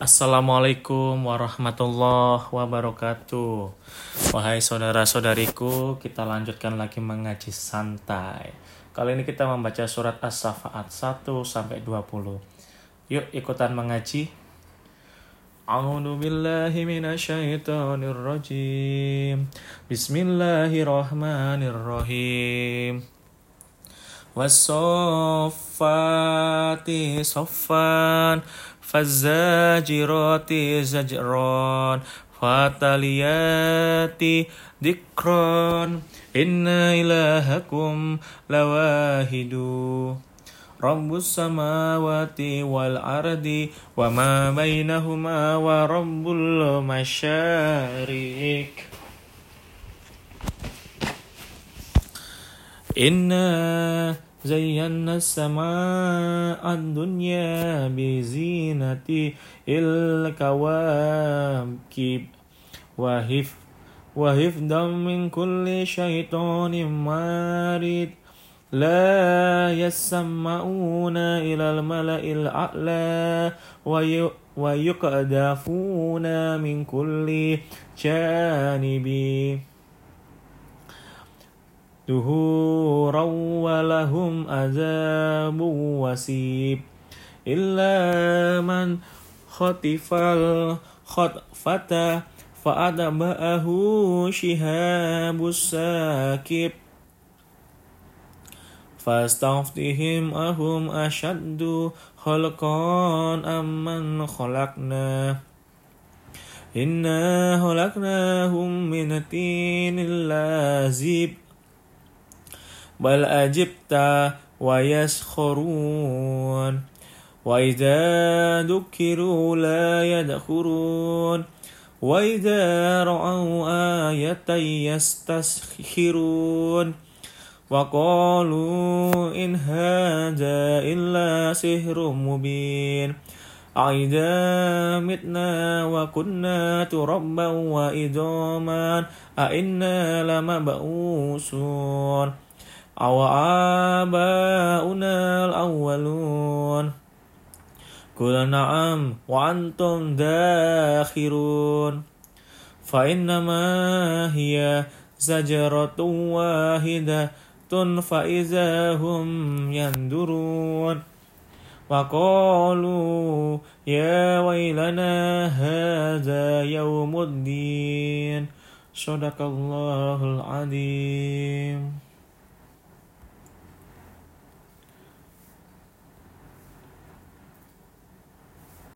Assalamualaikum warahmatullahi wabarakatuh. Wahai saudara-saudariku, kita lanjutkan lagi mengaji santai. Kali ini kita membaca surat As-Safaat 1 sampai 20. Yuk ikutan mengaji. A'udzu billahi minasyaitonir rajim. Bismillahirrahmanirrahim. Wasoffati soffan فالزاجرات زجرا فالتاليات ذكرا إن إلهكم لواحد رب السماوات والأرض وما بينهما ورب المشارق. إِنَّا زينا السماء الدنيا بزينة الكواكب. وهف وحفظا من كل شيطان مارد. لا يسمعون إلى الملأ الأعلى ويقذفون من كل جانب. دهورا ولهم عذاب وسيب. إلا من خطف الخطفة فأتبعه شهاب الساكب. فاستفتهم أهم أشد خلقا أم من خلقنا. إنا خلقناهم من التين اللازب بل أجبت ويسخرون وإذا ذكروا لا يدخرون وإذا رأوا آية يستسخرون وقالوا إن هذا إلا سحر مبين أئذا متنا وكنا تربا وإذاما أئنا لمبعوثون أو آباؤنا الأولون قل نعم وأنتم داخرون فإنما هي زجرة واحدة فإذا هم يندرون وقالوا يا ويلنا هذا يوم الدين صدق الله العظيم